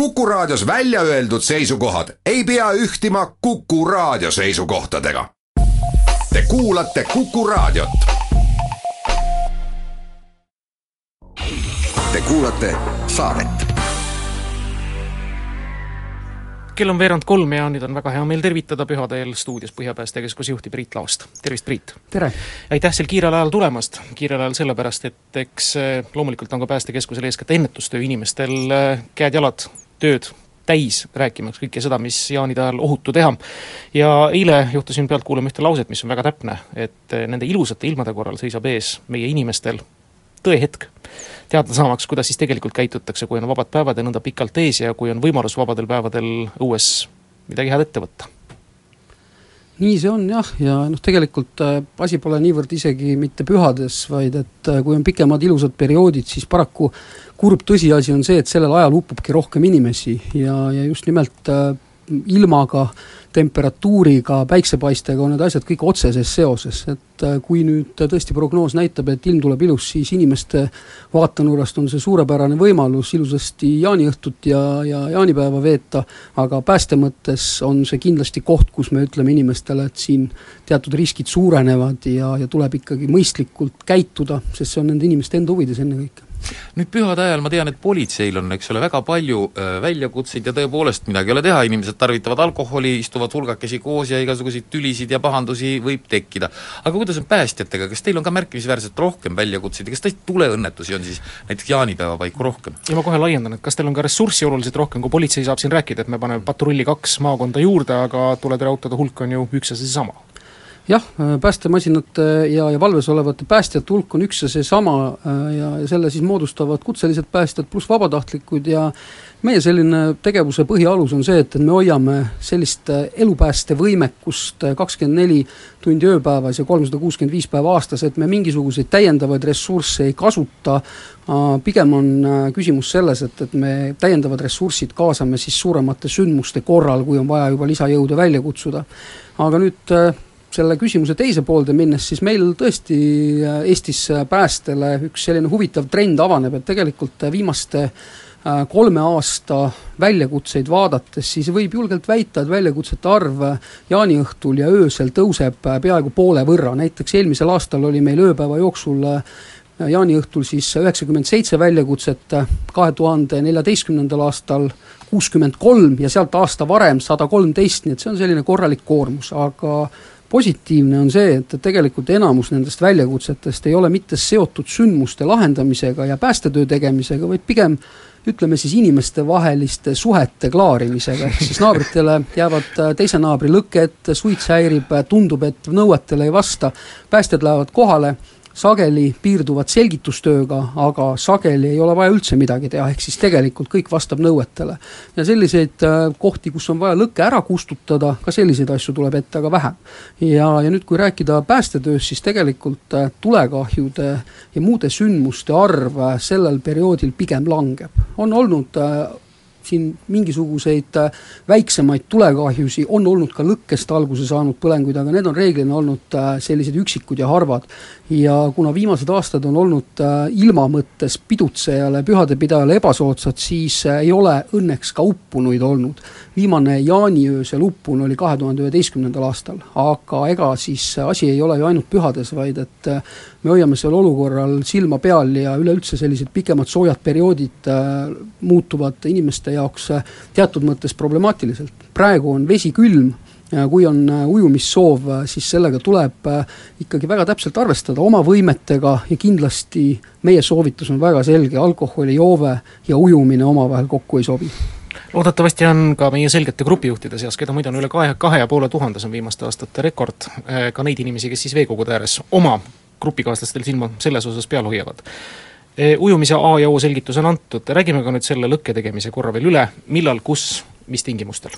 Kuku Raadios välja öeldud seisukohad ei pea ühtima Kuku Raadio seisukohtadega. Te kuulate Kuku Raadiot. Te kuulate saadet kell on veerand kolm ja nüüd on väga hea meel tervitada pühade eel stuudios Põhjapäästekeskuse juhti Priit Laost, tervist, Priit! tere! aitäh sel kiirel ajal tulemast, kiirel ajal sellepärast, et eks eh, loomulikult on ka Päästekeskusel eeskätt ennetustöö inimestel eh, käed-jalad, tööd täis, rääkimaks kõike seda, mis jaanide ajal ohutu teha. ja eile juhtusin pealt kuulama ühte lauset, mis on väga täpne, et eh, nende ilusate ilmade korral seisab ees meie inimestel tõehetk teada saamaks, kuidas siis tegelikult käitutakse, kui on vabad päevad ja nõnda pikalt ees ja kui on võimalus vabadel päevadel õues midagi head ette võtta nii see on jah, ja noh, tegelikult äh, asi pole niivõrd isegi mitte pühades, vaid et äh, kui on pikemad ilusad perioodid, siis paraku kurb tõsiasi on see, et sellel ajal uppubki rohkem inimesi ja, ja just nimelt äh, ilmaga temperatuuriga, päiksepaistega on need asjad kõik otseses seoses, et äh, kui nüüd tõesti prognoos näitab, et ilm tuleb ilus, siis inimeste vaatenurgast on see suurepärane võimalus ilusasti jaaniõhtut ja, ja jaanipäeva veeta, aga pääste mõttes on see kindlasti koht, kus me ütleme inimestele, et siin teatud riskid suurenevad ja, ja tuleb ikkagi mõistlikult käituda, sest see on nende inimeste enda huvides ennekõike nüüd pühade ajal ma tean, et politseil on, eks ole, väga palju äh, väljakutseid ja tõepoolest midagi ei ole teha, inimesed tarvitavad alkoholi, istuvad hulgakesi koos ja igasuguseid tülisid ja pahandusi võib tekkida. aga kuidas on päästjatega, kas teil on ka märkimisväärselt rohkem väljakutseid ja kas tõesti tuleõnnetusi on siis näiteks jaanipäeva paiku rohkem? ja ma kohe laiendan, et kas teil on ka ressurssi oluliselt rohkem, kui politsei saab siin rääkida, et me paneme patrulli kaks maakonda juurde, aga tuletõrjeautode hulk on ju üks ja seesama jah, päästemasinate ja, ja valves olevate päästjate hulk on üks ja seesama äh, ja, ja selle siis moodustavad kutselised päästjad pluss vabatahtlikud ja meie selline tegevuse põhialus on see, et, et me hoiame sellist äh, elupäästevõimekust äh, kakskümmend neli tundi ööpäevas ja kolmsada kuuskümmend viis päeva aastas, et me mingisuguseid täiendavaid ressursse ei kasuta, pigem on küsimus selles, et, et me täiendavad ressursid kaasame siis suuremate sündmuste korral, kui on vaja juba lisajõude välja kutsuda. aga nüüd selle küsimuse teise poolde minnes, siis meil tõesti äh, Eestis äh, päästele üks selline huvitav trend avaneb, et tegelikult äh, viimaste kolme aasta väljakutseid vaadates, siis võib julgelt väita, et väljakutsete arv jaaniõhtul ja öösel tõuseb peaaegu poole võrra, näiteks eelmisel aastal oli meil ööpäeva jooksul jaaniõhtul siis üheksakümmend seitse väljakutset, kahe tuhande neljateistkümnendal aastal kuuskümmend kolm ja sealt aasta varem sada kolmteist, nii et see on selline korralik koormus, aga positiivne on see, et tegelikult enamus nendest väljakutsetest ei ole mitte seotud sündmuste lahendamisega ja päästetöö tegemisega, vaid pigem ütleme siis inimestevaheliste suhete klaarimisega, ehk siis naabritele jäävad äh, teise naabri lõkke ette, suits häirib, tundub, et nõuetele ei vasta, päästjad lähevad kohale sageli piirduvad selgitustööga, aga sageli ei ole vaja üldse midagi teha, ehk siis tegelikult kõik vastab nõuetele. ja selliseid äh, kohti, kus on vaja lõke ära kustutada, ka selliseid asju tuleb ette, aga vähem. ja, ja nüüd, kui rääkida päästetööst, siis tegelikult äh, tulekahjude ja muude sündmuste arv äh, sellel perioodil pigem langeb. on olnud siin mingisuguseid äh, väiksemaid tulekahjusid, on olnud ka lõkkest alguse saanud põlenguid, aga need on reeglina olnud äh, sellised üksikud ja harvad. ja kuna viimased aastad on olnud äh, ilma mõttes pidutsejale, pühadepidajale ebasoodsad, siis ei ole õnneks ka uppunuid olnud. viimane jaaniöösel uppunu oli kahe tuhande üheteistkümnendal aastal, aga ega siis asi ei ole ju ainult pühades, vaid et me hoiame seal olukorral silma peal ja üleüldse sellised pikemad soojad perioodid muutuvad inimeste jaoks äh, teatud mõttes problemaatiliselt. praegu on vesi külm, kui on äh, ujumissoov, äh, siis sellega tuleb ikkagi väga täpselt arvestada oma võimetega ja kindlasti meie soovitus on väga selge, alkoholijoove ja ujumine omavahel kokku ei sobi loodetavasti on ka meie selgete grupijuhtide seas, keda muide on üle kahe, kahe ja poole tuhande, see on viimaste aastate rekord, ka neid inimesi, kes siis veekogude ääres oma grupikaaslastel silma selles osas peal hoiavad. Ujumise A ja O selgitus on antud, räägime ka nüüd selle lõkke tegemise korra veel üle, millal, kus, mis tingimustel?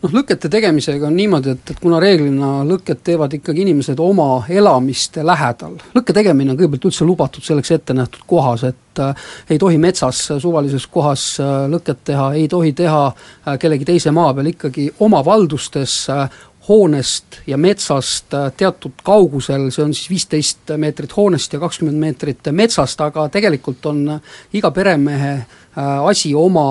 noh, lõkete tegemisega on niimoodi, et, et kuna reeglina lõked teevad ikkagi inimesed oma elamiste lähedal, lõkke tegemine on kõigepealt üldse lubatud selleks ette nähtud kohas, et äh, ei tohi metsas suvalises kohas äh, lõket teha, ei tohi teha äh, kellegi teise maa peal, ikkagi oma valdustes äh, hoonest ja metsast äh, teatud kaugusel, see on siis viisteist meetrit hoonest ja kakskümmend meetrit metsast, aga tegelikult on äh, iga peremehe äh, asi oma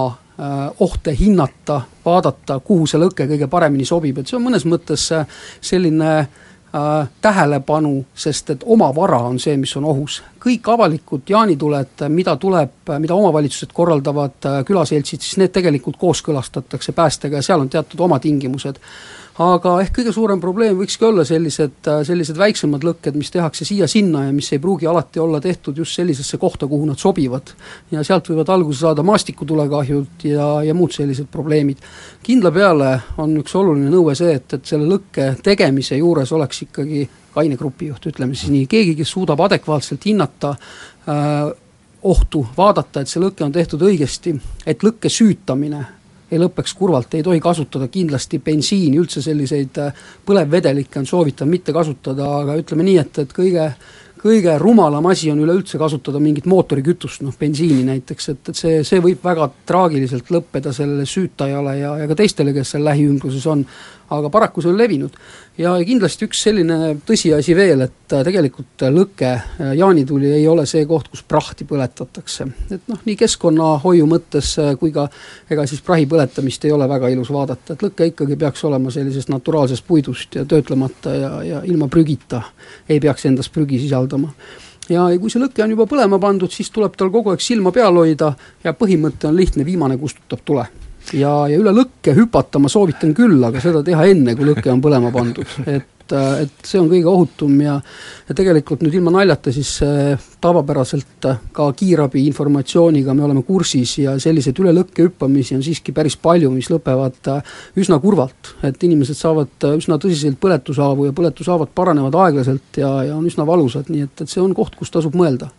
ohte hinnata, vaadata, kuhu see lõke kõige paremini sobib, et see on mõnes mõttes selline äh, tähelepanu, sest et oma vara on see, mis on ohus. kõik avalikud jaanituled, mida tuleb, mida omavalitsused korraldavad, külaseltsid, siis need tegelikult kooskõlastatakse päästega ja seal on teatud oma tingimused aga ehk kõige suurem probleem võikski olla sellised, sellised väiksemad lõkked, mis tehakse siia-sinna ja mis ei pruugi alati olla tehtud just sellisesse kohta, kuhu nad sobivad. ja sealt võivad alguse saada maastikutulekahjud ja, ja muud sellised probleemid. kindla peale on üks oluline nõue see, et, et selle lõkke tegemise juures oleks ikkagi kaine grupijuht, ütleme siis nii, keegi, kes suudab adekvaatselt hinnata äh, ohtu, vaadata, et see lõke on tehtud õigesti, et lõkke süütamine ei lõpeks kurvalt, ei tohi kasutada kindlasti bensiini, üldse selliseid äh, põlevvedelikke on soovitav mitte kasutada, aga ütleme nii, et, et kõige kõige rumalam asi on üleüldse kasutada mingit mootorikütust, noh bensiini näiteks, et, et see, see võib väga traagiliselt lõppeda sellele süütajale ja, ja ka teistele, kes seal lähiümbruses on aga paraku see on levinud. Ja kindlasti üks selline tõsiasi veel, et äh, tegelikult lõke äh, jaanituli ei ole see koht, kus prahti põletatakse. et noh, nii keskkonnahoiu mõttes äh, kui ka ega siis prahi põletamist ei ole väga ilus vaadata, et lõke ikkagi peaks olema sellisest naturaalsest puidust ja töötlemata ja, ja ilma prügita ei peaks endas prügi sisaldama. Ja kui see lõke on juba põlema pandud, siis tuleb tal kogu aeg silma peal hoida ja põhimõte on lihtne, viimane kustutab tule ja, ja üle lõkke hüpata ma soovitan küll, aga seda teha enne, kui lõke on põlema pandud, et et see on kõige ohutum ja ja tegelikult nüüd ilma naljata, siis äh, tavapäraselt ka kiirabi informatsiooniga me oleme kursis ja selliseid üle lõkke hüppamisi on siiski päris palju, mis lõpevad äh, üsna kurvalt. et inimesed saavad äh, üsna tõsiselt põletushaavu ja põletushaavad paranevad aeglaselt ja, ja on üsna valusad, nii et, et see on koht, kus tasub mõelda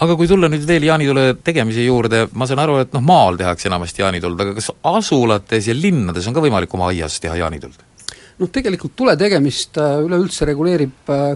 aga kui tulla nüüd veel jaanitule tegemise juurde, ma saan aru, et noh, maal tehakse enamasti jaanituld, aga kas asulates ja linnades on ka võimalik oma aias teha jaanituld? noh, tegelikult tule tegemist äh, üleüldse reguleerib äh,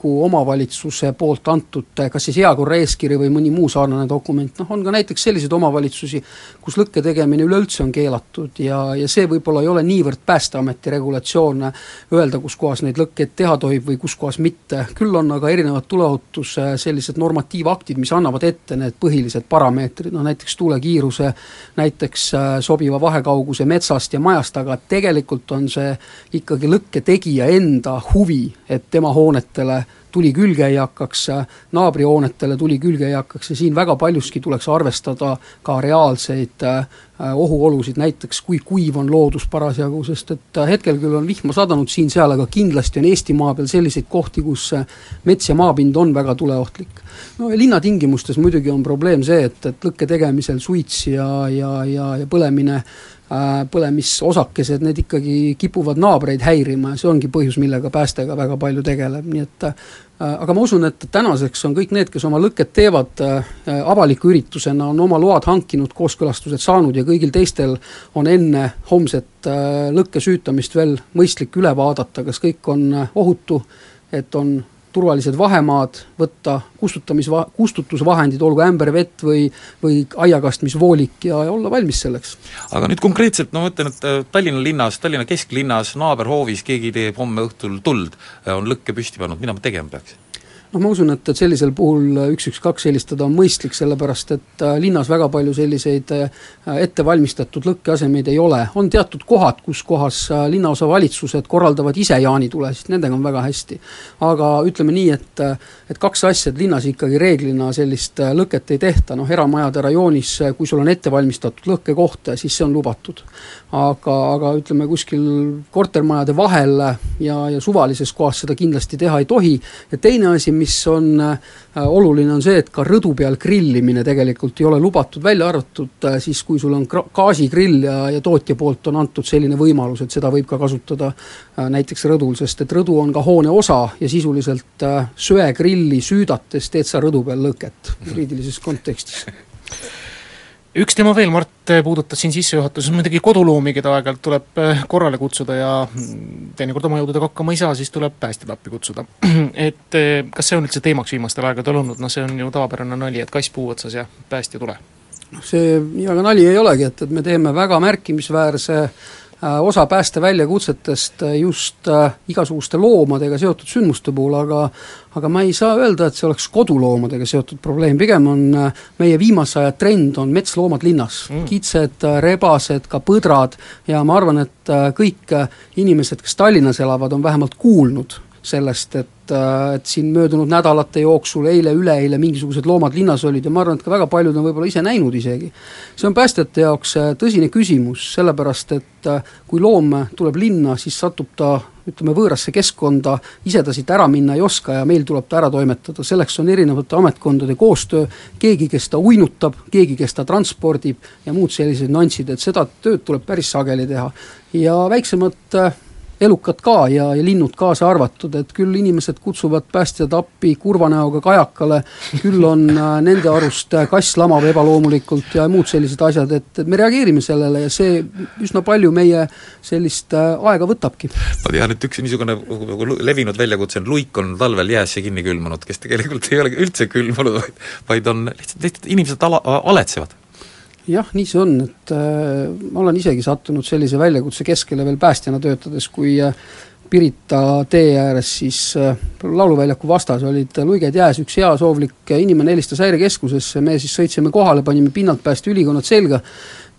kohaliku omavalitsuse poolt antud äh, kas siis heakorra eeskiri või mõni muu sarnane dokument, noh on ka näiteks selliseid omavalitsusi, kus lõkke tegemine üleüldse on keelatud ja, ja see võib-olla ei ole niivõrd Päästeameti regulatsioon öelda, kus kohas neid lõkkeid teha tohib või kus kohas mitte, küll on aga erinevad tuleohutuse sellised normatiivaktid, mis annavad ette need põhilised parameetrid, noh näiteks tuulekiiruse, näiteks sobiva vahekauguse metsast ja majast, aga tegelikult on see ikkagi lõkke tegija enda huvi, et tema hoonetele tuli külge ei hakkaks, naabri hoonetele tuli külge ei hakkaks ja siin väga paljuski tuleks arvestada ka reaalseid äh, ohuolusid, näiteks kui kuiv on loodus parasjagu, sest et äh, hetkel küll on vihma sadanud siin-seal, aga kindlasti on Eesti maa peal selliseid kohti, kus äh, mets ja maapind on väga tuleohtlik. no ja linnatingimustes muidugi on probleem see, et, et lõkke tegemisel suits ja, ja, ja, ja põlemine Äh, põlemisosakesed, need ikkagi kipuvad naabreid häirima ja see ongi põhjus, millega päästega väga palju tegeleb, nii et äh, aga ma usun, et tänaseks on kõik need, kes oma lõket teevad äh, avaliku üritusena, on oma load hankinud, kooskõlastused saanud ja kõigil teistel on enne homset lõkke süütamist veel mõistlik üle vaadata, kas kõik on ohutu, et on turvalised vahemaad, võtta kustutamisva-, kustutusvahendid, olgu ämber vett või või aiakastmisvoolik ja, ja olla valmis selleks. aga nüüd konkreetselt, no ma ütlen, et äh, Tallinna linnas, Tallinna kesklinnas, naaberhoovis keegi teeb homme õhtul tuld, äh, on lõkke püsti pannud, mida ma tegema peaksin? Noh, ma usun, et, et sellisel puhul üks, üks, kaks helistada on mõistlik, sellepärast et äh, linnas väga palju selliseid äh, ettevalmistatud lõkkeasemeid ei ole, on teatud kohad, kus kohas äh, linnaosavalitsused korraldavad ise jaanitulesid, nendega on väga hästi. aga ütleme nii, et et kaks asja, et linnas ikkagi reeglina sellist lõket ei tehta, noh eramajade rajoonis, kui sul on ettevalmistatud lõkkekoht, siis see on lubatud. aga, aga ütleme, kuskil kortermajade vahel ja, ja suvalises kohas seda kindlasti teha ei tohi ja teine asi, mis on äh, oluline, on see, et ka rõdu peal grillimine tegelikult ei ole lubatud, välja arvatud äh, siis, kui sul on gaasigrill ja, ja tootja poolt on antud selline võimalus, et seda võib ka kasutada äh, näiteks rõdul, sest et rõdu on ka hoone osa ja sisuliselt söegrilli süüdates teed sa rõdu peal lõket juriidilises kontekstis üks teema veel, Mart puudutas siin sissejuhatuses muidugi koduloomi, keda aeg-ajalt tuleb äh, korrale kutsuda ja mm, teinekord oma jõududega hakkama ei saa, siis tuleb päästjad appi kutsuda. et äh, kas see on üldse teemaks viimastel aegadel olnud, noh see on ju tavapärane nali, et kass puu otsas ja päästja tule? noh, see nii väga nali ei olegi, et, et me teeme väga märkimisväärse osa päästeväljakutsetest just igasuguste loomadega seotud sündmuste puhul, aga aga ma ei saa öelda, et see oleks koduloomadega seotud probleem, pigem on meie viimase aja trend on metsloomad linnas. Mm.. kitsed, rebased, ka põdrad. Ja ma arvan, et kõik inimesed, kes Tallinnas elavad, on vähemalt kuulnud sellest, et, äh, et siin möödunud nädalate jooksul, eile-üleeile mingisugused loomad linnas olid. Ja ma arvan, et ka väga paljud on võib-olla ise näinud isegi. see on päästjate jaoks äh, tõsine küsimus, sellepärast et äh, kui loom tuleb linna, siis satub ta ütleme, võõrasse keskkonda, ise ta siit ära minna ei oska ja meil tuleb ta ära toimetada, selleks on erinevate ametkondade koostöö, keegi, kes ta uinutab, keegi, kes ta transpordib ja muud sellised nüansid, et seda tööd tuleb päris sageli teha. ja väiksemad elukad ka ja, ja linnud kaasa arvatud, et küll inimesed kutsuvad päästjad appi kurva näoga kajakale, küll on äh, nende arust äh, kass lamab ebaloomulikult ja muud sellised asjad, et, me reageerime sellele ja see üsna palju meie sellist äh, aega võtabki. ma tean, et üks niisugune levinud väljakutse on luik on talvel jäässe kinni külmunud, kes tegelikult ei ole üldse külmunud, vaid vaid on lihtsalt, lihtsalt inimesed ala, aletsevad jah, nii see on, et äh, ma olen isegi sattunud sellise väljakutse keskele veel päästjana töötades, kui äh, Pirita tee ääres siis äh, Lauluväljaku vastas olid luiged jääs, üks heasoovlik inimene helistas häirekeskusesse, me siis sõitsime kohale, panime pinnalt päästeülikonnad selga,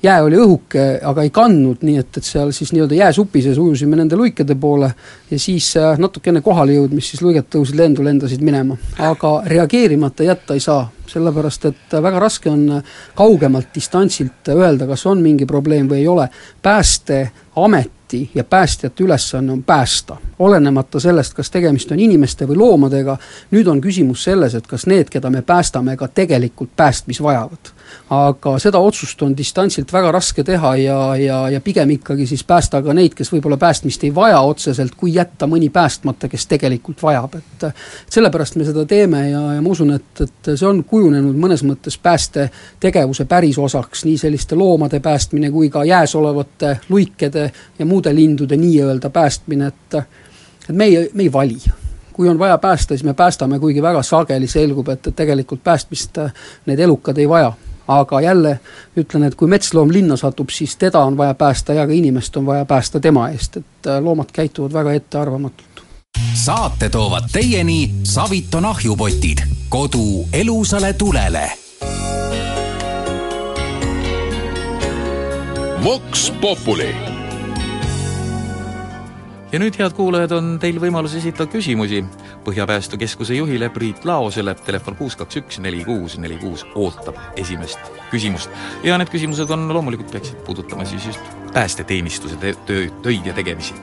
jää oli õhuke, aga ei kandnud, nii et, et seal siis nii-öelda jääsupi sees ujusime nende luikede poole ja siis äh, natuke enne kohale jõudmist siis luiged tõusid lendu, lendasid minema. aga reageerimata jätta ei saa, sellepärast et väga raske on kaugemalt distantsilt öelda, kas on mingi probleem või ei ole. päästeamet ameti ja päästjate ülesanne on päästa. olenemata sellest, kas tegemist on inimeste või loomadega, nüüd on küsimus selles, et kas need, keda me päästame, ka tegelikult päästmis vajavad. Aga seda otsust on distantsilt väga raske teha ja, ja, ja pigem ikkagi siis päästa ka neid, kes võib-olla päästmist ei vaja otseselt, kui jätta mõni päästmata, kes tegelikult vajab, et sellepärast me seda teeme ja, ja ma usun, et, et see on kujunenud mõnes mõttes päästetegevuse päris osaks, nii selliste loomade päästmine kui ka jääs olevate luikede ja muude lindude nii-öelda päästmine, et et me ei, me ei vali. kui on vaja päästa, siis me päästame, kuigi väga sageli selgub, et, et tegelikult päästmist need elukad ei vaja. Aga jälle ütlen, et kui metsloom linna satub, siis teda on vaja päästa ja ka inimest on vaja päästa tema eest, et äh, loomad käituvad väga ettearvamatult. saate toovad teieni Saviton ahjupotid, kodu elusale tulele. Vox Populi ja nüüd, head kuulajad, on teil võimalus esitada küsimusi. Põhjapäästu Keskuse juhile Priit Laosele, telefon kuus kaks üks neli kuus neli kuus ootab esimest küsimust. ja need küsimused on loomulikult, peaksid puudutama siis just päästeteenistuse töö, töid ja tegemisi.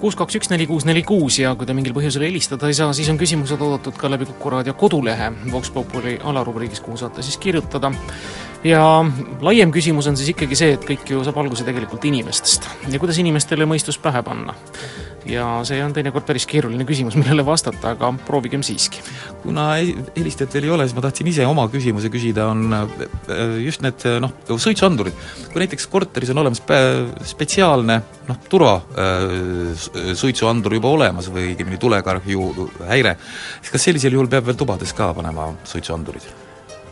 kuus, kaks, üks, neli, kuus, neli, kuus ja kui te mingil põhjusel helistada ei saa, siis on küsimused oodatud ka läbi Kuku raadio kodulehe Vox Populi alarubriigis, kuhu saate siis kirjutada ja laiem küsimus on siis ikkagi see, et kõik ju saab alguse tegelikult inimestest ja kuidas inimestele mõistus pähe panna. ja see on teinekord päris keeruline küsimus, millele vastata, aga proovigem siiski. kuna helistajat veel ei ole, siis ma tahtsin ise oma küsimuse küsida, on äh, just need noh, suitsuandurid. kui näiteks korteris on olemas spetsiaalne noh, turva äh, juba olemas või õigemini tulekahju häire, siis kas sellisel juhul peab veel tubades ka panema suitsuandurid?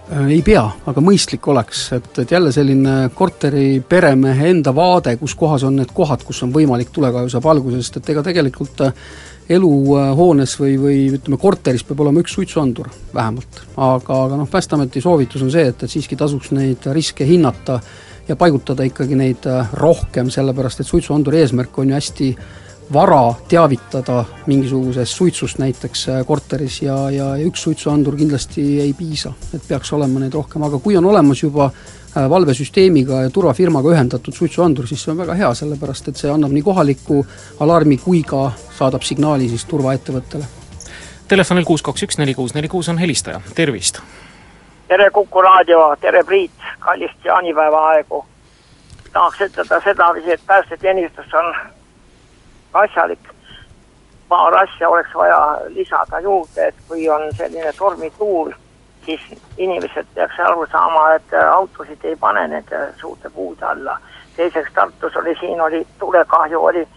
Äh, ei pea, aga mõistlik oleks, et, et jälle selline korteri peremehe enda vaade, kus kohas on need kohad, kus on võimalik tulekahju saab alguse, sest et ega tegelikult äh, eluhoones või, või ütleme, korteris peab olema üks suitsuandur vähemalt. aga, aga noh, Päästeameti soovitus on see, et, et siiski tasuks neid riske hinnata ja paigutada ikkagi neid äh, rohkem, sellepärast et suitsuanduri eesmärk on ju hästi vara teavitada mingisugusest suitsust näiteks äh, korteris ja, ja, ja üks suitsuandur kindlasti ei piisa, et peaks olema neid rohkem, aga kui on olemas juba äh, valvesüsteemiga ja turvafirmaga ühendatud suitsuandur, siis see on väga hea, sellepärast et see annab nii kohaliku alarmi kui ka saadab signaali siis turvaettevõttele. Telefonil kuus kaks üks neli kuus neli kuus on helistaja, tervist! tere, Kuku raadio, tere, Priit, kallist jaanipäeva aegu! tahaks ütelda sedapidi, et päästeteenistus on asjalik. paar asja oleks vaja lisada juurde, et kui on selline tormituul, siis inimesed peaks aru saama, et autosid ei pane nende suurte puude alla. teiseks Tartus oli, siin oli tulekahju, oli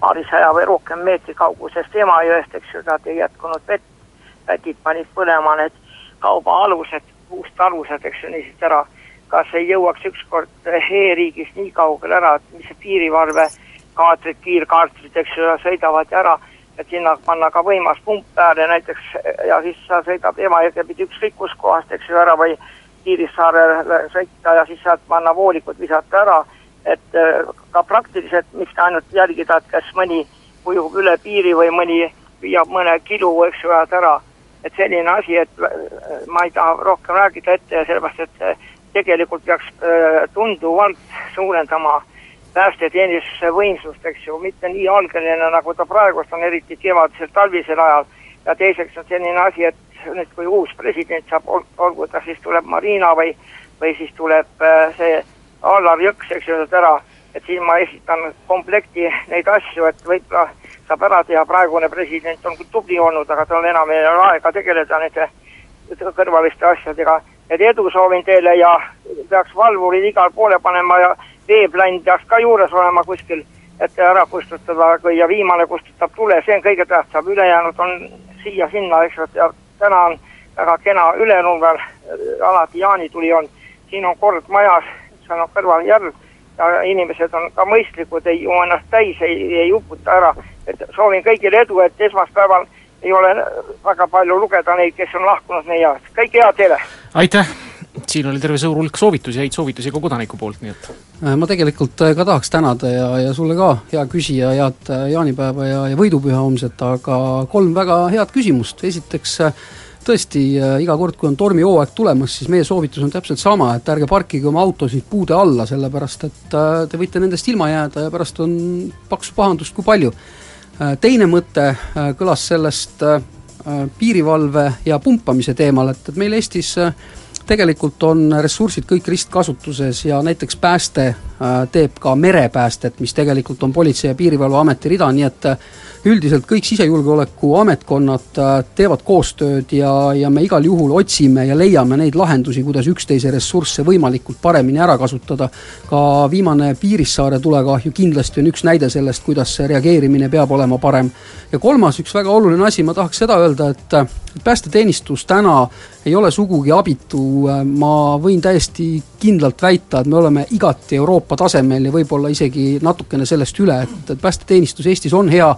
paarisaja või rohkem meetri kaugusest Emajõest, eks ju, nad ei jätkunud vett. pätid panid põlema need kaubaalused, puust alused, eks ju, niisiis ära kas ei jõuaks ükskord e-riigis nii kaugele ära, et mis see piirivalve kaatrid, kiirkaatrid, eks ju, sõidavad ära, et sinna panna ka võimas pump peale näiteks ja siis sa sõidad Emajõge pidi ükskõik kuskohast, eks ju, ära või Piirissaarele sõita ja siis sealt panna voolikud visata ära, et äh, ka praktiliselt mitte ainult jälgida, et kas mõni ujub üle piiri või mõni viiab mõne kilu, eks ju, ajad ära. et selline asi, et äh, ma ei taha rohkem rääkida ette, sellepärast et äh, tegelikult peaks tunduvalt suurendama päästeteenistuse võimsust, eks ju, mitte nii algeline, nagu ta praegust on, eriti kevadisel, talvisel ajal. ja teiseks on selline asi, et nüüd, kui uus president saab, olgu ta siis tuleb Marina või, või siis tuleb äh, see Allar Jõks, eks ju, ära, et siis ma esitan komplekti neid asju, et võib-olla saab ära teha, praegune president on küll tubli olnud, aga tal enam ei ole aega tegeleda nende kõrvaliste asjadega. et edu soovin teile ja peaks valvurid igale poole panema ja veeplann peaks ka juures olema kuskil, et ära kustutada, ja viimane kustutab tule, see on kõige tähtsam, ülejäänud on siia-sinna, eks ju, ja täna on väga kena Ülenurmel, äh, alati jaanituli on, siin on kord majas, seal on kõrval järv ja inimesed on ka mõistlikud, ei joo ennast täis, ei, ei uputa ära. et soovin kõigile edu, et esmaspäeval ei ole väga palju lugeda neid, kes on lahkunud meie ajast, kõike head teile! aitäh! Siin oli terve suur hulk soovitusi, häid soovitusi ka kodaniku poolt, nii et äh, ma tegelikult äh, ka tahaks tänada ja, ja sulle ka, hea küsija, head äh, jaanipäeva ja, ja võidupüha homset, aga kolm väga head küsimust, esiteks tõesti, iga kord, kui on tormihooaeg tulemas, siis meie soovitus on täpselt sama, et ärge parkige oma autosid puude alla, sellepärast et te võite nendest ilma jääda ja pärast on paksu pahandust kui palju. teine mõte kõlas sellest piirivalve ja pumpamise teemal, et, et meil Eestis äh, tegelikult on ressursid kõik ristkasutuses ja näiteks pääste äh, teeb ka merepäästet, mis tegelikult on Politsei- ja Piirivalveameti rida, nii et äh, üldiselt kõik sisejulgeolekuametkonnad äh, teevad koostööd ja, ja me igal juhul otsime ja leiame neid lahendusi, kuidas üksteise ressursse võimalikult paremini ära kasutada. ka viimane Piirissaare tulekahju kindlasti on üks näide sellest, kuidas see reageerimine peab olema parem. ja kolmas, üks väga oluline asi, ma tahaks seda öelda, et päästeteenistus täna ei ole sugugi abitu, ma võin täiesti kindlalt väita, et me oleme igati Euroopa tasemel ja võib-olla isegi natukene sellest üle, et, et päästeteenistus Eestis on hea,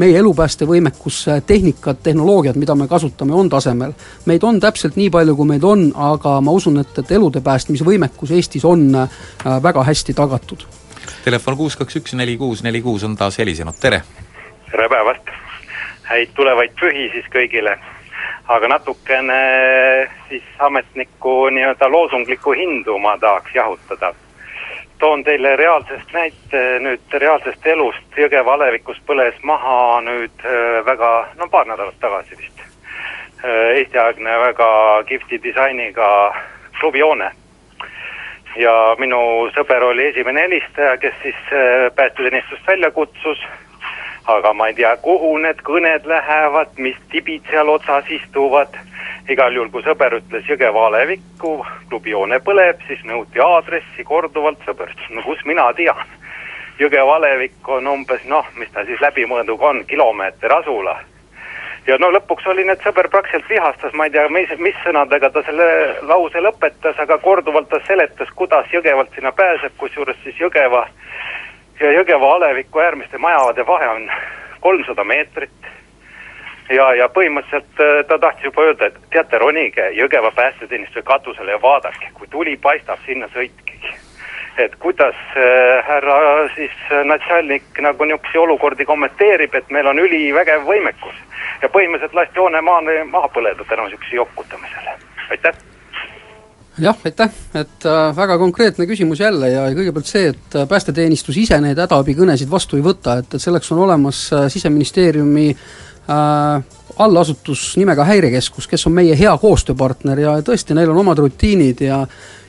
meie elupäästevõimekus, tehnikad, tehnoloogiad, mida me kasutame, on tasemel. meid on täpselt nii palju, kui meid on, aga ma usun, et, et elude päästmise võimekus Eestis on äh, väga hästi tagatud. Telefon kuus kaks üks neli kuus neli kuus on taas helisenud, tere! tere päevast! häid tulevaid pühi siis kõigile aga natukene siis ametniku nii-öelda loosunglikku hindu ma tahaks jahutada. toon teile reaalsest näite. Nüüd reaalsest elust, Jõgeva alevikus põles maha nüüd äh, väga, no paar nädalat tagasi vist, äh, Eesti-aegne väga kihvti disainiga klubihoone ja minu sõber oli esimene helistaja, kes siis äh, päästeteenistust välja kutsus aga ma ei tea, kuhu need kõned lähevad, mis tibid seal otsas istuvad. igal juhul, kui sõber ütles Jõgeva alevikku, klubihoone põleb, siis nõuti aadressi korduvalt, sõber ütles, no kus mina tean. Jõgeva alevik on umbes noh, mis ta siis läbimõõduga on, kilomeeter asula ja no lõpuks oli need sõber praktiliselt vihastas, ma ei tea, mis, mis sõnadega ta selle lause lõpetas, aga korduvalt ta seletas, kuidas Jõgevalt sinna pääseb, kusjuures siis Jõgeva ja Jõgeva aleviku äärmiste majade vahe on kolmsada meetrit. ja, ja põhimõtteliselt äh, ta tahtis juba öelda, et teate, ronige Jõgeva päästeteenistuse katusele ja vaadake, kui tuli paistab, sinna sõitkegi. et kuidas äh, härra siis äh, Natsalnik nagu niisuguseid olukordi kommenteerib, et meil on ülivägev võimekus ja põhimõtteliselt lasti hoone maa, maha põleda tänu niisuguse jokutamisele, aitäh jah, aitäh, et äh, väga konkreetne küsimus jälle ja kõigepealt see, et äh, päästeteenistus ise neid hädaabikõnesid vastu ei võta, et, et selleks on olemas äh, Siseministeeriumi äh, allasutus nimega Häirekeskus, kes on meie hea koostööpartner ja tõesti, neil on omad rutiinid ja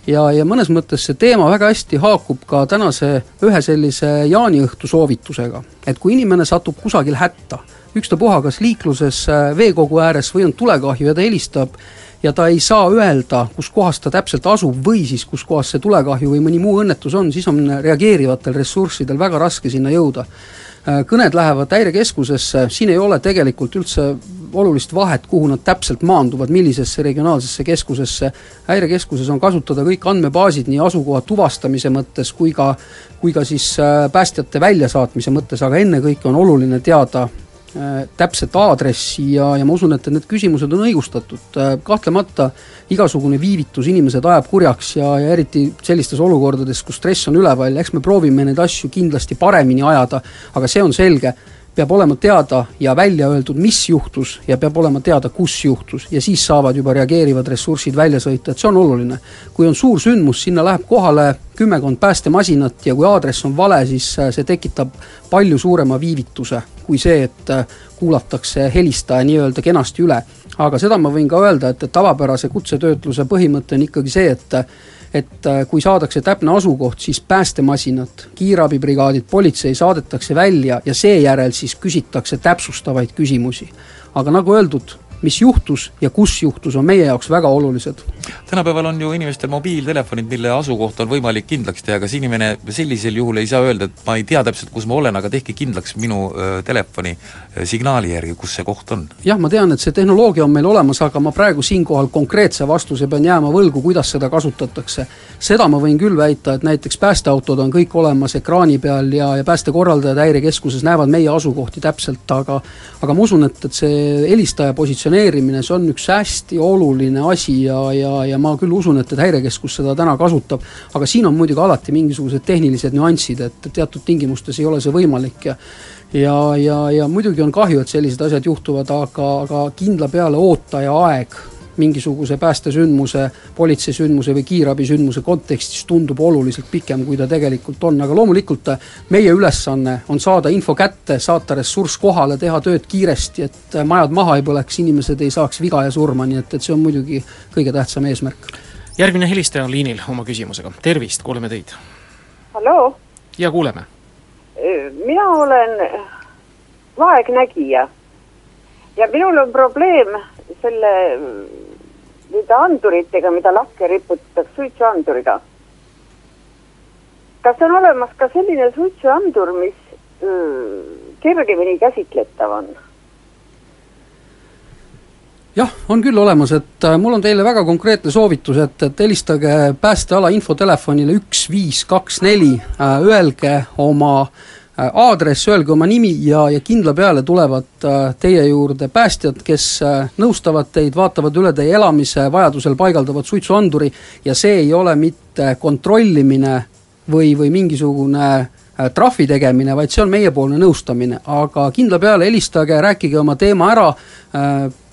ja, ja mõnes mõttes see teema väga hästi haakub ka tänase ühe sellise jaaniõhtu soovitusega. et kui inimene satub kusagil hätta, ükstapuha kas liikluses, äh, veekogu ääres või on tulekahju ja ta helistab ja ta ei saa öelda, kus kohas ta täpselt asub või siis kus kohas see tulekahju või mõni muu õnnetus on, siis on reageerivatel ressurssidel väga raske sinna jõuda. Äh, kõned lähevad häirekeskusesse, siin ei ole tegelikult üldse olulist vahet, kuhu nad täpselt maanduvad, millisesse regionaalsesse keskusesse. häirekeskuses on kasutada kõik andmebaasid nii asukoha tuvastamise mõttes kui ka, kui ka siis äh, päästjate väljasaatmise mõttes, aga ennekõike on oluline teada täpset aadressi ja, ja ma usun, et need küsimused on õigustatud, kahtlemata igasugune viivitus inimesed ajab kurjaks ja, ja eriti sellistes olukordades, kus stress on üleval, eks me proovime neid asju kindlasti paremini ajada, aga see on selge. Peab olema teada ja välja öeldud, mis juhtus ja peab olema teada, kus juhtus. Ja siis saavad juba reageerivad ressursid välja sõita, et see on oluline. kui on suur sündmus, sinna läheb kohale kümmekond päästemasinat ja kui aadress on vale, siis äh, see tekitab palju suurema viivituse kui see, et äh, kuulatakse helistaja nii-öelda kenasti üle. aga seda ma võin ka öelda, et, et tavapärase kutsetöötluse põhimõte on ikkagi see, et et äh, kui saadakse täpne asukoht, siis päästemasinad, kiirabibrigaadid, politsei saadetakse välja ja seejärel siis küsitakse täpsustavaid küsimusi. aga nagu öeldud, mis juhtus ja kus juhtus, on meie jaoks väga olulised. tänapäeval on ju inimestel mobiiltelefonid, mille asukoht on võimalik kindlaks teha, kas inimene sellisel juhul ei saa öelda, et ma ei tea täpselt, kus ma olen, aga tehke kindlaks minu telefoni signaali järgi, kus see koht on? jah, ma tean, et see tehnoloogia on meil olemas, aga ma praegu siinkohal konkreetse vastuse pean jääma võlgu, kuidas seda kasutatakse. seda ma võin küll väita, et näiteks päästeautod on kõik olemas ekraani peal ja, ja päästekorraldajad Häirekeskuses näevad meie asukohti täpselt, aga aga ma usun, et, et see helistaja positsioon positsioneerimine, see on üks hästi oluline asi ja, ja, ja ma küll usun, et, et Häirekeskus seda täna kasutab, aga siin on muidugi alati mingisugused tehnilised nüansid, et teatud tingimustes ei ole see võimalik ja ja, ja, ja muidugi on kahju, et sellised asjad juhtuvad, aga, aga kindla peale ootaja aeg mingisuguse päästesündmuse, politseisündmuse või kiirabisündmuse kontekstis tundub oluliselt pikem, kui ta tegelikult on, aga loomulikult meie ülesanne on saada info kätte, saata ressurss kohale, teha tööd kiiresti, et majad maha ei põleks, inimesed ei saaks viga ja surma, nii et, et see on muidugi kõige tähtsam eesmärk. järgmine helistaja on liinil oma küsimusega, tervist, kuuleme teid! halloo! ja kuuleme! mina olen vaegnägija ja minul on probleem selle nende anduritega, mida lakke riputatakse, suitsuanduriga. kas on olemas ka selline suitsuandur, mis öö, kergemini käsitletav on? jah, on küll olemas, et äh, mul on teile väga konkreetne soovitus, et, et helistage päästeala infotelefonile üks viis kaks neli, äh, öelge oma Äh, aadress, öelge oma nimi ja, ja kindla peale tulevad äh, teie juurde päästjad, kes äh, nõustavad teid, vaatavad üle teie elamise, vajadusel paigaldavad suitsuanduri ja see ei ole mitte kontrollimine või, või mingisugune trahvi tegemine, vaid see on meiepoolne nõustamine, aga kindla peale helistage, rääkige oma teema ära,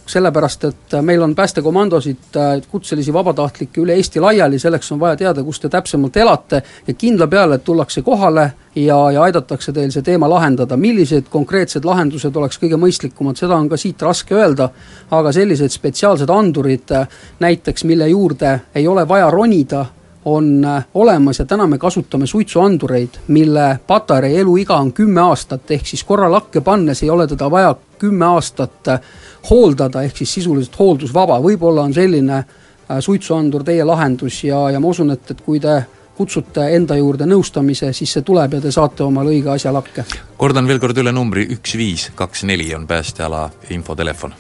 sellepärast et meil on päästekomandosid, kutselisi vabatahtlikke üle Eesti laiali, selleks on vaja teada, kus te täpsemalt elate ja kindla peale, et tullakse kohale ja, ja aidatakse teil see teema lahendada, millised konkreetsed lahendused oleks kõige mõistlikumad, seda on ka siit raske öelda, aga sellised spetsiaalsed andurid näiteks, mille juurde ei ole vaja ronida, on olemas ja täna me kasutame suitsuandureid, mille patarei eluiga on kümme aastat, ehk siis korra lakke pannes ei ole teda vaja kümme aastat hooldada, ehk siis sisuliselt hooldusvaba, võib-olla on selline äh, suitsuandur teie lahendus ja, ja ma usun, et, et kui te kutsute enda juurde nõustamise, siis see tuleb ja te saate omale õige asja lakke. kordan veel kord üle numbri, üks viis kaks neli on päästeala infotelefon.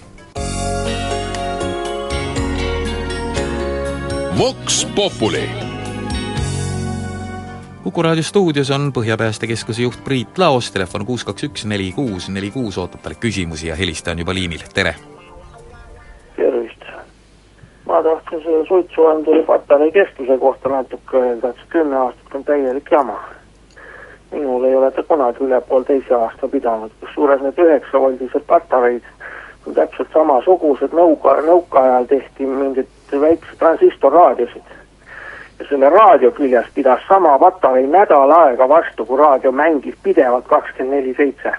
Vox Populi Kuku raadio stuudios on Põhjapäästekeskuse juht Priit Laos, telefon kuus kaks üks neli kuus neli kuus ootab talle küsimusi ja helistaja on juba liinil, tere! tervist! ma tahtsin selle suitsuanduri patarei kestuse kohta natuke öelda, et see kümme aastat on täielik jama. minul ei ole ta kunagi üle poolteise aasta pidanud, kusjuures need üheksavoldised patareid on täpselt samasugused, nõuka, nõukaajal tehti mingid väiksed transistorraadiosid selle raadio küljes pidas sama patarei nädal aega vastu, kui raadio mängis pidevalt kakskümmend neli seitse.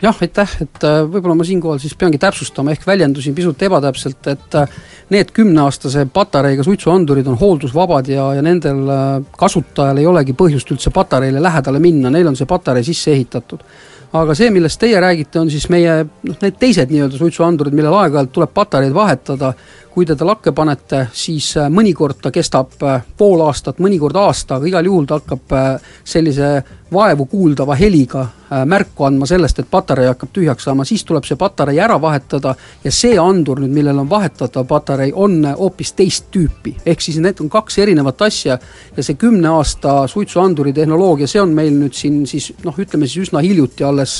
jah, aitäh, et äh, võib-olla ma siinkohal siis peangi täpsustama, ehk väljendusin pisut ebatäpselt, et äh, need kümneaastase patareiga suitsuandurid on hooldusvabad ja, ja nendel äh, kasutajal ei olegi põhjust üldse patareile lähedale minna, neil on see patarei sisse ehitatud aga see, millest teie räägite, on siis meie noh, need teised nii-öelda suitsuandurid, millel aeg-ajalt tuleb patareid vahetada, kui te ta lakke panete, siis äh, mõnikord ta kestab äh, pool aastat, mõnikord aasta, aga igal juhul ta hakkab äh, sellise vaevu kuuldava heliga märku andma sellest, et patarei hakkab tühjaks saama, siis tuleb see patarei ära vahetada ja see andur nüüd, millel on vahetatav patarei, on hoopis teist tüüpi. ehk siis need on kaks erinevat asja ja see kümne aasta suitsuanduri tehnoloogia, see on meil nüüd siin siis noh, ütleme siis üsna hiljuti alles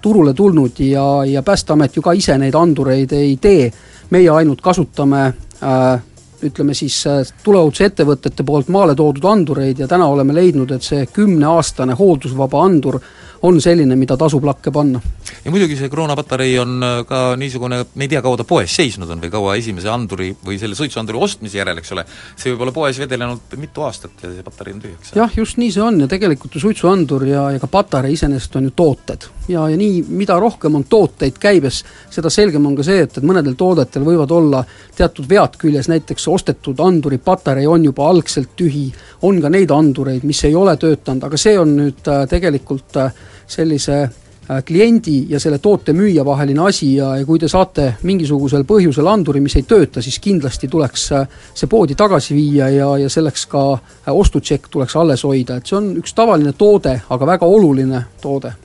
turule tulnud ja, ja Päästeamet ju ka ise neid andureid ei tee meie ainult kasutame äh, ütleme siis äh, tuleohutusettevõtete poolt maale toodud andureid ja täna oleme leidnud, et see kümneaastane hooldusvaba andur on selline, mida tasub lakke panna. ja muidugi see koroonapatarei on äh, ka niisugune, me ei tea, kaua ta poes seisnud on või kaua esimese anduri või selle suitsuanduri ostmise järel, eks ole, see võib olla poes vedelenud mitu aastat ja see patarei on tühjaks. Jah, just nii see on ja tegelikult ju suitsuandur ja, ja ka patarei iseenesest on ju tooted. ja, ja nii, mida rohkem on tooteid käibes, seda selgem on ka see, et, et mõnedel toodetel võivad olla teatud vead küljes, näiteks ostetud anduri patarei on juba algselt tühi, on ka neid andureid, mis ei ole töötanud, aga see on nüüd äh, tegelikult äh, sellise äh, kliendi ja selle toote müüja vaheline asi ja, ja kui te saate mingisugusel põhjusel anduri, mis ei tööta, siis kindlasti tuleks äh, see poodi tagasi viia ja, ja selleks ka äh, ostutšekk tuleks alles hoida, et see on üks tavaline toode, aga väga oluline toode.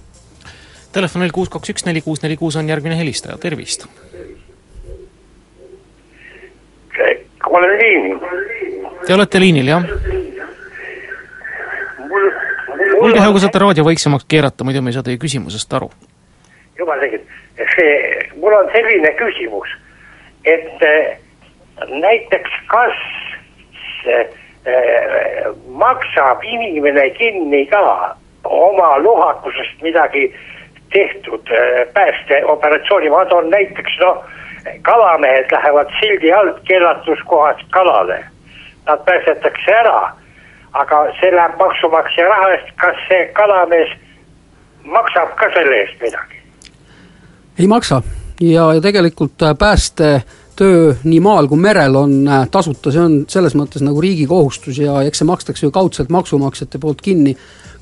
Telefonil kuus kaks üks neli kuus neli kuus on järgmine helistaja, tervist! olen liinil. Te olete liinil, jah? Hea, kui saate raadio vaiksemaks keerata, muidu me ei saa teie küsimusest aru. jumal tegid, see, mul on selline küsimus, et äh, näiteks kas äh, maksab inimene kinni ka oma lohakusest midagi tehtud äh, päästeoperatsiooni, ma toon näiteks noh, kalamehed lähevad sildi alt keelatuskohast kalale. Nad päästetakse ära aga see läheb maksumaksja raha eest, kas see kalamees maksab ka selle eest midagi? ei maksa. Ja, ja tegelikult äh, päästetöö nii maal kui merel on äh, tasuta, see on selles mõttes nagu riigi kohustus ja eks see makstakse ju kaudselt maksumaksjate poolt kinni,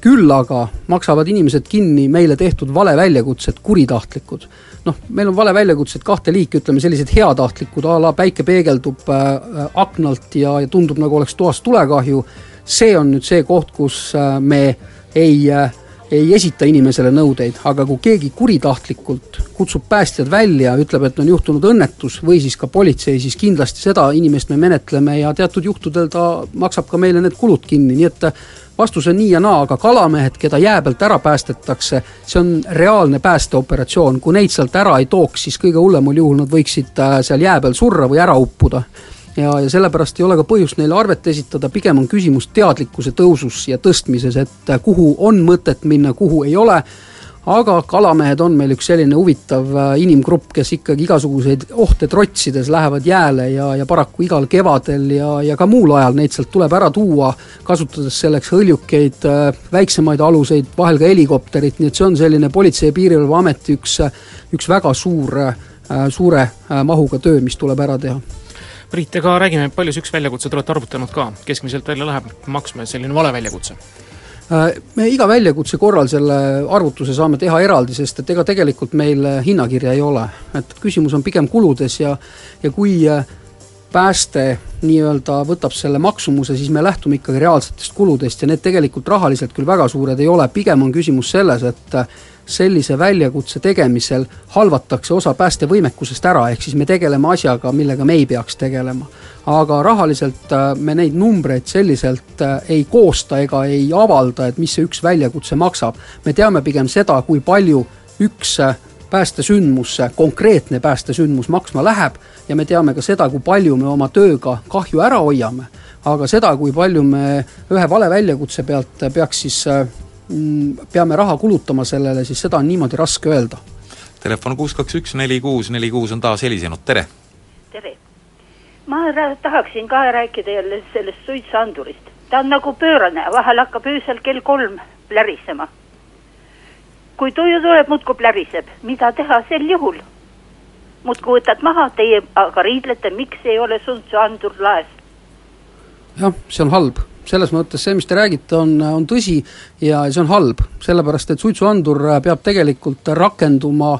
küll aga maksavad inimesed kinni meile tehtud valeväljakutsed, kuritahtlikud. noh, meil on valeväljakutsed kahte liiki, ütleme sellised heatahtlikud, a la päike peegeldub äh, aknalt ja, ja tundub, nagu oleks toas tulekahju see on nüüd see koht, kus äh, me ei äh, ei esita inimesele nõudeid, aga kui keegi kuritahtlikult kutsub päästjad välja, ütleb, et on juhtunud õnnetus või siis ka politsei, siis kindlasti seda inimest me menetleme ja teatud juhtudel ta maksab ka meile need kulud kinni, nii et vastus on nii ja naa, aga kalamehed, keda jää pealt ära päästetakse, see on reaalne päästeoperatsioon, kui neid sealt ära ei tooks, siis kõige hullemal juhul nad võiksid äh, seal jää peal surra või ära uppuda ja, ja sellepärast ei ole ka põhjust neile arvet esitada, pigem on küsimus teadlikkuse tõusus ja tõstmises, et kuhu on mõtet minna, kuhu ei ole, aga kalamehed on meil üks selline huvitav äh, inimgrupp, kes ikkagi igasuguseid ohte trotsides lähevad jääle ja, ja paraku igal kevadel ja, ja ka muul ajal neid sealt tuleb ära tuua, kasutades selleks hõljukeid, äh, väiksemaid aluseid, vahel ka helikopterit, nii et see on selline Politsei- ja Piirivalveameti üks, üks väga suur, äh, suure mahuga töö, mis tuleb ära teha Priit, ega räägime, palju see üks väljakutse, te olete arvutanud ka, keskmiselt välja läheb maksma selline vale väljakutse? Äh, me iga väljakutse korral selle arvutuse saame teha eraldi, sest et ega tegelikult meil hinnakirja ei ole. et küsimus on pigem kuludes ja, ja kui äh, pääste nii-öelda võtab selle maksumuse, siis me lähtume ikkagi reaalsetest kuludest ja need tegelikult rahaliselt küll väga suured ei ole, pigem on küsimus selles, et sellise väljakutse tegemisel halvatakse osa päästevõimekusest ära, ehk siis me tegeleme asjaga, millega me ei peaks tegelema. aga rahaliselt äh, me neid numbreid selliselt äh, ei koosta ega ei avalda, et mis see üks väljakutse maksab. me teame pigem seda, kui palju üks äh, päästesündmus, konkreetne päästesündmus maksma läheb ja me teame ka seda, kui palju me oma tööga kahju ära hoiame. aga seda, kui palju me ühe vale väljakutse pealt peaks siis peame raha kulutama sellele, siis seda on niimoodi raske öelda. Telefon kuus kaks üks neli kuus neli kuus on taas helisenud, tere! tere! ma tahaksin ka rääkida jälle sellest suitsuandurist. ta on nagu pöörane, vahel hakkab öösel kell kolm plärisema. kui tuju tuleb, muudkui pläriseb, mida teha sel juhul? muudkui võtad maha, teie aga riidlete, miks ei ole suitsuandur laes? jah, see on halb selles mõttes see, mis te räägite, on, on tõsi ja see on halb, sellepärast et suitsuandur peab tegelikult rakenduma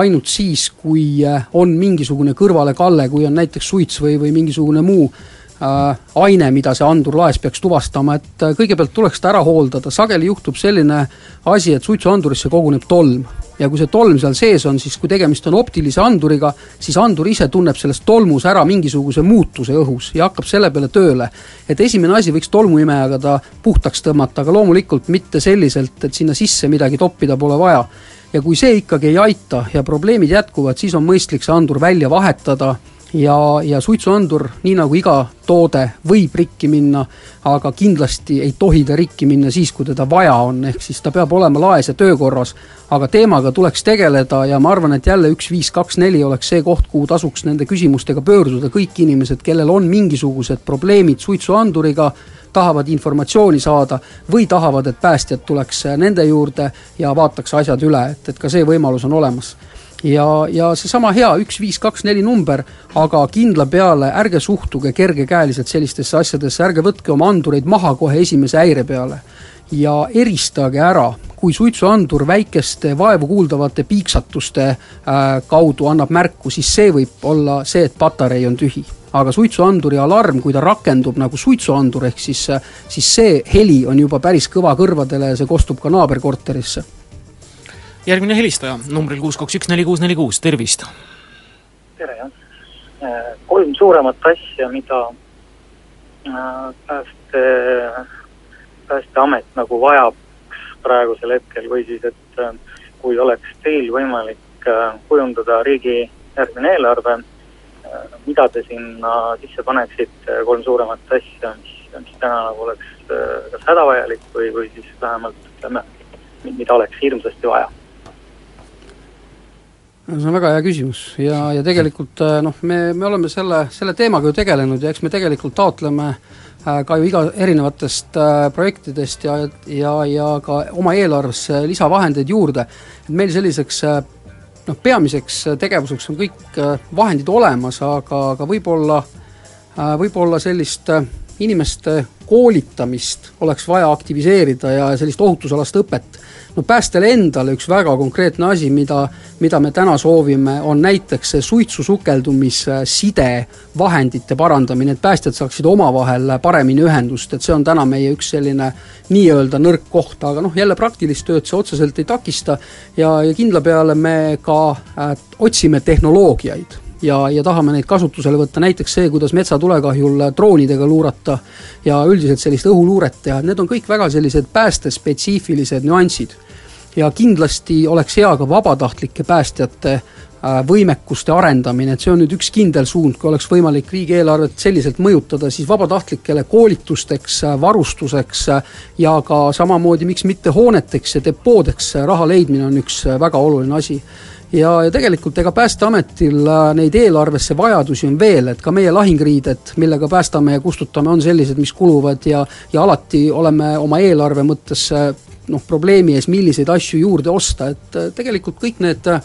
ainult siis, kui on mingisugune kõrvalekalle, kui on näiteks suits või, või mingisugune muu äh, aine, mida see andur laes peaks tuvastama, et äh, kõigepealt tuleks ta ära hooldada, sageli juhtub selline asi, et suitsuandurisse koguneb tolm ja kui see tolm seal sees on, siis kui tegemist on optilise anduriga, siis andur ise tunneb selles tolmus ära mingisuguse muutuse õhus ja hakkab selle peale tööle. et esimene asi võiks tolmuimejaga ta puhtaks tõmmata, aga loomulikult mitte selliselt, et sinna sisse midagi toppida pole vaja. ja kui see ikkagi ei aita ja probleemid jätkuvad, siis on mõistlik see andur välja vahetada ja, ja suitsuandur, nii nagu iga toode, võib rikki minna, aga kindlasti ei tohi ta rikki minna siis, kui teda vaja on, ehk siis ta peab olema laes ja töökorras. aga teemaga tuleks tegeleda ja ma arvan, et jälle üks, viis, kaks, neli oleks see koht, kuhu tasuks nende küsimustega pöörduda. Kõik inimesed, kellel on mingisugused probleemid suitsuanduriga, tahavad informatsiooni saada või tahavad, et päästjad tuleks nende juurde ja vaataks asjad üle, et, et ka see võimalus on olemas ja, ja seesama hea üks, viis, kaks, neli number, aga kindla peale ärge suhtuge kergekäeliselt sellistesse asjadesse, ärge võtke oma andureid maha kohe esimese häire peale. ja eristage ära, kui suitsuandur väikeste vaevu kuuldavate piiksatuste äh, kaudu annab märku, siis see võib olla see, et patarei on tühi aga suitsuanduri alarm, kui ta rakendub nagu suitsuandur, ehk siis, siis see heli on juba päris kõva kõrvadele ja see kostub ka naaberkorterisse järgmine helistaja numbril kuus, kaks, üks, neli, kuus, neli, kuus, tervist! tere, jah! Äh, kolm suuremat asja, mida äh, pääste, Päästeamet nagu vajab praegusel hetkel või siis, et äh, kui oleks teil võimalik kujundada riigi järgmine eelarve, mida te sinna sisse paneksite, kolm suuremat asja, mis, mis täna nagu oleks kas hädavajalik või, või siis vähemalt ütleme, mida oleks hirmsasti vaja see on väga hea küsimus. Ja, ja tegelikult äh, noh, me, me oleme selle, selle teemaga ju tegelenud ja eks me tegelikult taotleme äh, ka ju iga erinevatest äh, projektidest ja, ja, ja ka oma eelarvesse lisavahendeid juurde, et meil selliseks noh, peamiseks tegevuseks on kõik vahendid olemas, aga, aga võib-olla, võib-olla sellist inimeste koolitamist oleks vaja aktiviseerida ja sellist ohutusalast õpet. no päästjale endale üks väga konkreetne asi, mida, mida me täna soovime, on näiteks see suitsusukeldumise vahendite parandamine, et päästjad saaksid omavahel paremini ühendust, et see on täna meie üks selline nii-öelda nõrk koht, aga noh, jälle praktilist tööd see otseselt ei takista ja, ja kindla peale me ka äh, otsime tehnoloogiaid ja, ja tahame neid kasutusele võtta, näiteks see, kuidas metsatulekahjul droonidega luurata ja üldiselt sellist õhuluuret teha, need on kõik väga sellised päästespetsiifilised nüansid. Ja kindlasti oleks hea ka vabatahtlike päästjate äh, võimekuste arendamine, et see on nüüd üks kindel suund, kui oleks võimalik riigieelarvet selliselt mõjutada, siis vabatahtlikele koolitusteks, äh, varustuseks äh, ja ka samamoodi, miks mitte hooneteks ja depoodeks raha leidmine on üks väga oluline asi. Ja, ja tegelikult ega Päästeametil neid eelarvesse vajadusi on veel, et ka meie lahingriided, millega päästame ja kustutame, on sellised, mis kuluvad ja ja alati oleme oma eelarve mõttes noh, probleemi ees, milliseid asju juurde osta, et äh, tegelikult kõik need äh,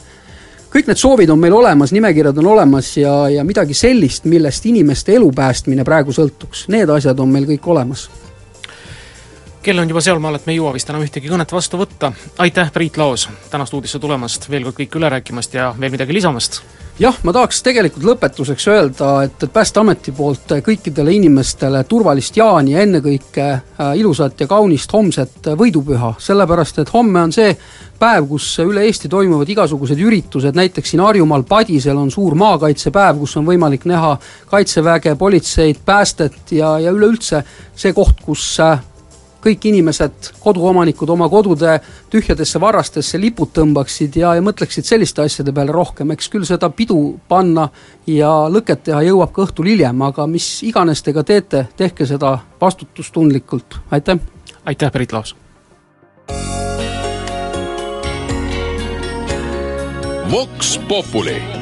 kõik need soovid on meil olemas, nimekirjad on olemas ja, ja midagi sellist, millest inimeste elu päästmine praegu sõltuks, need asjad on meil kõik olemas. Kell on juba sealmaal, et me ei jõua vist enam ühtegi kõnet vastu võtta, aitäh, Priit Laos, täna stuudiosse tulemast, veel kord kõik üle rääkimast ja veel midagi lisamast. Jah, ma tahaks tegelikult lõpetuseks öelda, et, et Päästeameti poolt kõikidele inimestele turvalist jaani ja ennekõike äh, ilusat ja kaunist homset võidupüha, sellepärast et homme on see päev, kus üle Eesti toimuvad igasugused üritused, näiteks siin Harjumaal Padisel on suur maakaitsepäev, kus on võimalik näha kaitseväge, politseid, päästet ja, ja üleüldse see koht, kus äh, kõik inimesed, koduomanikud oma kodude tühjadesse varrastesse lipud tõmbaksid ja, ja mõtleksid selliste asjade peale rohkem, eks küll seda pidu panna ja lõket teha jõuab ka õhtul hiljem, aga mis iganes te ka teete, tehke seda vastutustundlikult, aitäh! aitäh, Priit Laos! Vox Populi